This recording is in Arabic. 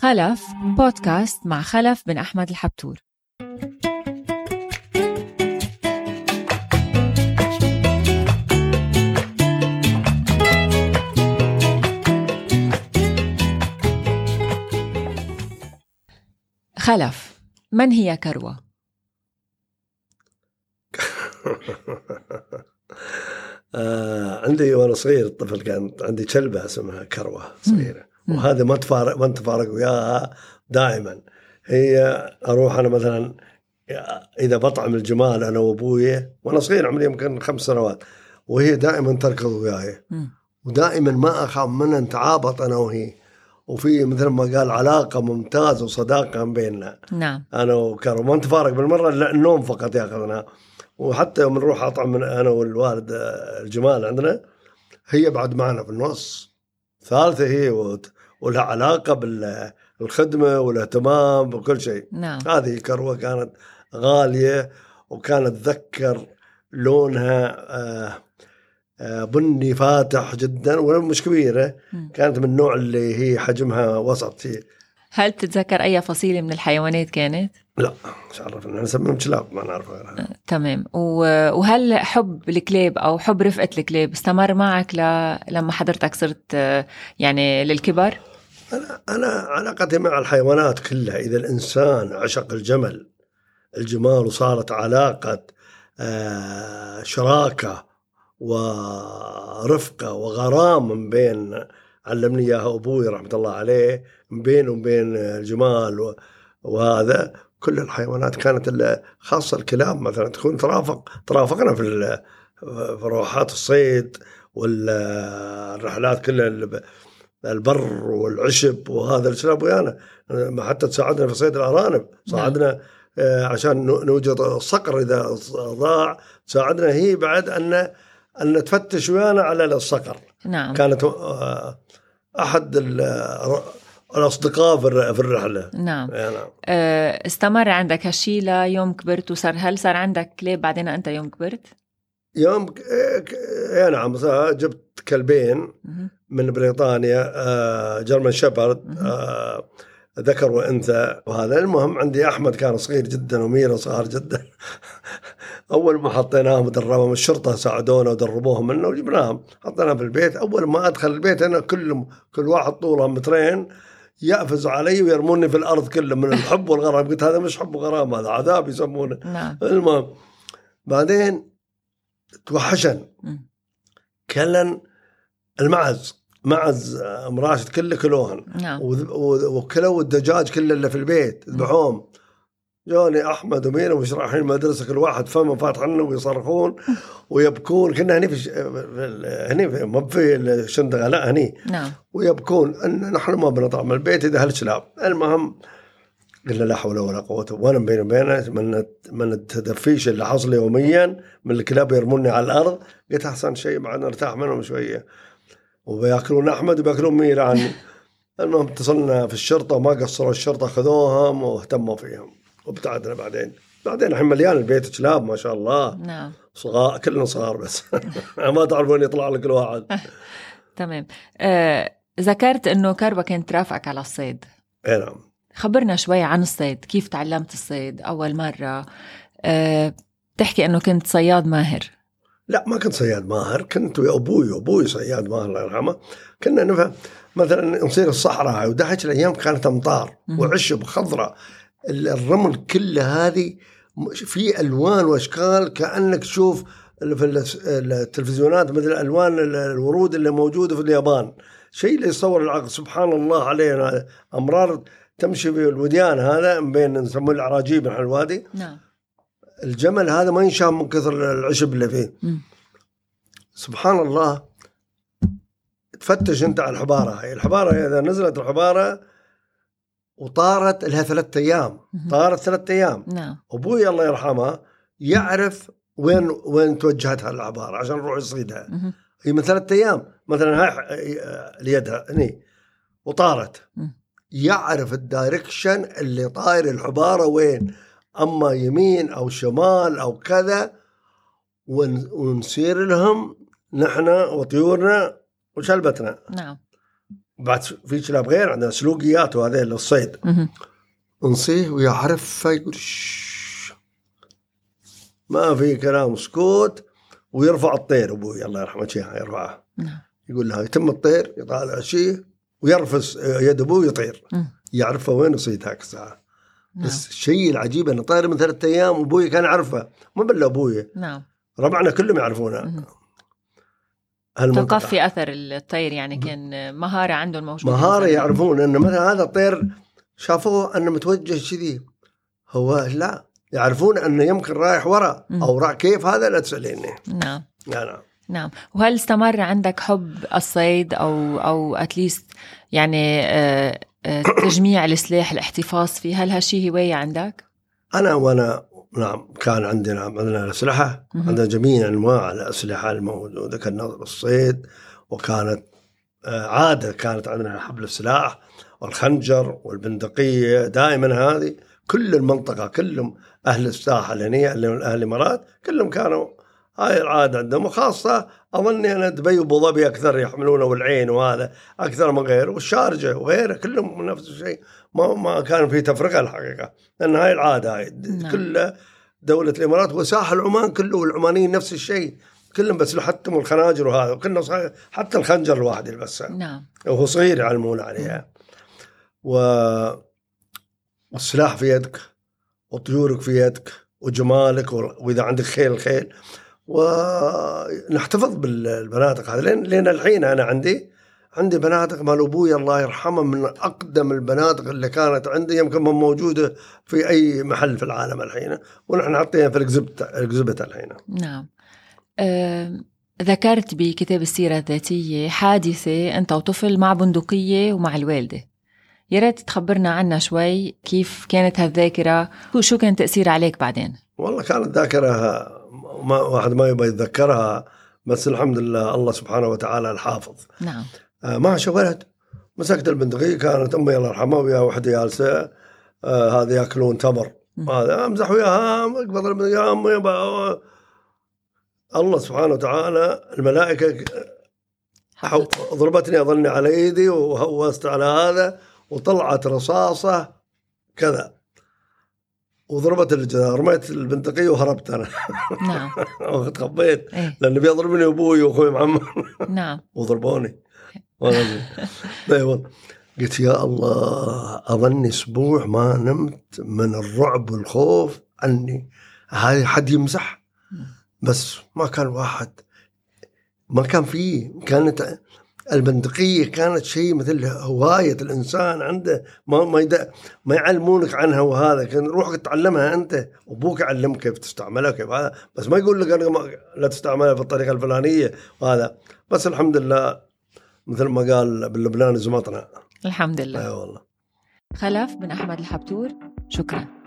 خلف بودكاست مع خلف بن أحمد الحبتور خلف من هي كروة؟ آه عندي وأنا صغير الطفل كانت عندي كلبة اسمها كروة صغيرة وهذا ما تفارق ما نتفارق وياها دائما. هي أروح أنا مثلا إذا بطعم الجمال أنا وأبوي وأنا صغير عمري يمكن خمس سنوات وهي دائما تركض وياي. ودائما ما أخاف منها نتعابط أنا وهي. وفي مثل ما قال علاقة ممتازة وصداقة بيننا. نعم. أنا وكرم. ما نتفارق بالمرة النوم فقط ياخذنا. وحتى يوم نروح أطعم من أنا والوالد آه، الجمال عندنا هي بعد معنا في النص. ثالثة هي ولها علاقة بالخدمة والاهتمام وكل شيء. نعم. هذه كروة كانت غالية وكانت تذكر لونها آه، آه، بني فاتح جدا ومش كبيرة. كانت من النوع اللي هي حجمها وسط هل تتذكر أي فصيلة من الحيوانات كانت؟ لا مش عارف أنا نسميهم كلاب ما نعرف غيرها آه، تمام وهل حب الكلاب أو حب رفقة الكلاب استمر معك ل... لما حضرتك صرت آه، يعني للكبر؟ أنا أنا علاقتي مع الحيوانات كلها إذا الإنسان عشق الجمل الجمال وصارت علاقة آه شراكة ورفقة وغرام من بين علمني إياها أبوي رحمة الله عليه بينه وبين الجمال وهذا كل الحيوانات كانت خاصة الكلاب مثلا تكون ترافق ترافقنا في في روحات الصيد والرحلات كلها البر والعشب وهذا الكلاب ويانا. حتى تساعدنا في صيد الأرانب ساعدنا آه، عشان نوجد الصقر إذا ضاع تساعدنا هي بعد ان أن تفتش ويانا على الصقر. نعم. كانت آه، أحد الأصدقاء في الرحلة. نعم, نعم. آه، استمر عندك هالشيء ليوم كبرت وصار هل صار عندك كلاب بعدين أنت يوم كبرت؟ يوم اي نعم جبت كلبين من بريطانيا جرمان شيبرد ذكر وأنثى وهذا. المهم عندي أحمد كان صغير جدا وميرا صغار جدا. أول ما حطيناهم ودربهم الشرطة ساعدونا ودربوهم منا وجبناهم. حطيناهم في البيت. أول ما أدخل البيت أنا كل كل واحد طوله مترين. يقفز علي ويرموني في الأرض كله من الحب والغرام. قلت هذا مش حب وغرام هذا عذاب يسمونه. نعم. المهم بعدين توحشن. كلن المعز معز ام راشد كله كلوهن. نعم. وكلوا الدجاج كله اللي في البيت ذبحوهم. جوني أحمد ومينا وش رايحين المدرسة كل واحد فمه فاتح عنه ويصرخون ويبكون. كنا هني في هني في ما في الشندقه لا هني. نعم. ويبكون. ان نحن ما بنطلع من البيت إذا هالكلاب المهم قلنا لا حول ولا قوة وأنا بيني وبينه. من من التدفيش اللي حصل يوميا من الكلاب يرموني على الأرض. قلت أحسن شيء بعد نرتاح منهم شوية. وبيأكلون أحمد وبيأكلون ميرا عني المهم اتصلنا في الشرطة وما قصروا الشرطة خذوهم واهتموا فيهم. وابتعدنا بعدين. بعدين الحين مليان البيت كلاب ما شاء الله. نعم. صغار كلنا صغار بس. ما تعرفون يطلع لك الواحد تمام. آه، ذكرت إنه كربة كانت ترافقك على الصيد. اي نعم. خبرنا شوي عن الصيد كيف تعلمت الصيد أول مرة؟ أه بتحكي إنه كنت صياد ماهر. لا ما كنت صياد ماهر كنت ويا أبوي أبوي صياد ماهر الله يرحمه. كنا نفهم مثلا نصير الصحراء ودحش الأيام كانت أمطار وعشب خضراء. الرمل كله هذه في ألوان وأشكال كأنك تشوف في التلفزيونات مثل ألوان الورود اللي موجودة في اليابان. شيء اللي يصور العقل. سبحان الله علينا أمرار تمشي في الوديان هذا بين نسميه العراجيب نحن الوادي. نعم. الجمل هذا ما ينشام من كثر العشب اللي فيه. م. سبحان الله. تفتش أنت على الحبارة هاي. الحبارة إذا نزلت الحبارة وطارت لها ثلاثة أيام. طارت ثلاثة أيام. نعم. أبوي الله يرحمه يعرف وين وين توجهتها الحباره عشان نروح يصيدها. هي من ثلاثة أيام. مثلا هاي اليدها هني. وطارت. يعرف ال direction اللي طاير الحبارة وين. أما يمين أو شمال أو كذا ونسير لهم نحن وطيورنا وشلبتنا. نعم. بعد في كلاب غير عندنا سلوقيات وهذا للصيد. نصيه ويعرف فيقول. ما في كلام سكوت ويرفع الطير أبوي الله يرحمه شيخ يرفعه نعم يقول لها يتم الطير يطالع شيء ويرفس يد ابوه يطير. يعرفه وين يصيد هاك الساعة نعم. بس الشيء العجيب انه طاير من ثلاثة أيام وابوي كان يعرفه مو بلا أبوي نعم ربعنا كلهم يعرفونه. هالمنطقة. تقفي أثر الطير يعني كان مهارة عندهم موجودة مهارة. يعرفون إن مثلا هذا الطير شافوه إنه متوجه كذي هو لا يعرفون إنه يمكن رايح ورا. أو راح كيف هذا لا تساليني نعم لا نعم وهل استمر عندك حب الصيد أو أو اتليست يعني آه، آه، تجميع السلاح الاحتفاظ فيه هل هالشي هواية عندك؟ أنا وأنا نعم كان عندنا عندنا الاسلحه مهم. عندنا جميع أنواع الأسلحة الموجودة. كان نظر الصيد وكانت آه، عادة كانت عندنا حبل السلاح والخنجر والبندقية. دائما هذه كل المنطقة كلهم أهل الساحل هنا أهل الإمارات كلهم كانوا هاي العادة عندهم وخاصة اظني أنا دبي وأبو ظبي أكثر يحملونه والعين وهذا أكثر من غيره والشارجة وغيره كلهم نفس الشيء. ما ما كان في تفرقة الحقيقة لأن هاي العادة هاي. نعم. كل دولة الإمارات وساحل عمان كله والعمانيين نفس الشيء. كلهم بس حتى الخناجر وهذا كلنا صغير حتى الخنجر الواحد يلبسه نعم. وهو صغير يعلمون عليها. و والسلاح في يدك وطيورك في يدك وجمالك وإذا عندك خيل خيل. ونحتفظ بالبنادق هذه. لين لين الحين أنا عندي عندي بنادق مال أبوي الله يرحمه من أقدم البنادق اللي كانت عندي يمكن ما موجودة في أي محل في العالم الحين ونحن حاطينها في الاكزبت الحين. نعم. آم، ذكرت بكتاب السيرة الذاتية حادثة أنت وطفل مع بندقية ومع الوالدة. يا ريت تخبرنا عنها شوي كيف كانت هالذاكرة؟ وشو كان تأثير عليك بعدين؟ والله كانت ذاكرة ما واحد ما يبغى يتذكرها بس الحمد لله الله سبحانه وتعالى الحافظ. نعم. آه ما شو ولد مسكت البندقية كانت أمي الله يرحمها ويا وحدة جالسة آه هذا يأكلون تمر. هذا أمزح وياها اقبض يا أمي الله سبحانه وتعالى الملائكة. حو- ضربتني أظني على إيدي وهوست على هذا وطلعت رصاصة كذا. وضربت الجدار رميت البندقية وهربت أنا. نعم. وتخبيت إيه. لأن بيضربني أبوي وأخوي محمد نعم. وضربوني. أيوه قلت يا الله أظني أسبوع ما نمت من الرعب والخوف عني. هاي حد يمزح؟ بس ما كان واحد. ما كان فيه. كانت البندقية كانت شيء مثل هواية الإنسان عنده. ما ما يد... ما يعلمونك عنها وهذا. كان روحك تتعلمها أنت وأبوك يعلمك كيف تستعملها كيف هذا. بس ما يقول لك أنا ما... لا تستعملها بالطريقة الفلانية وهذا. بس الحمد لله مثل ما قال باللبناني زمطنا. الحمد لله. أي والله. خلف بن أحمد الحبتور. شكرا.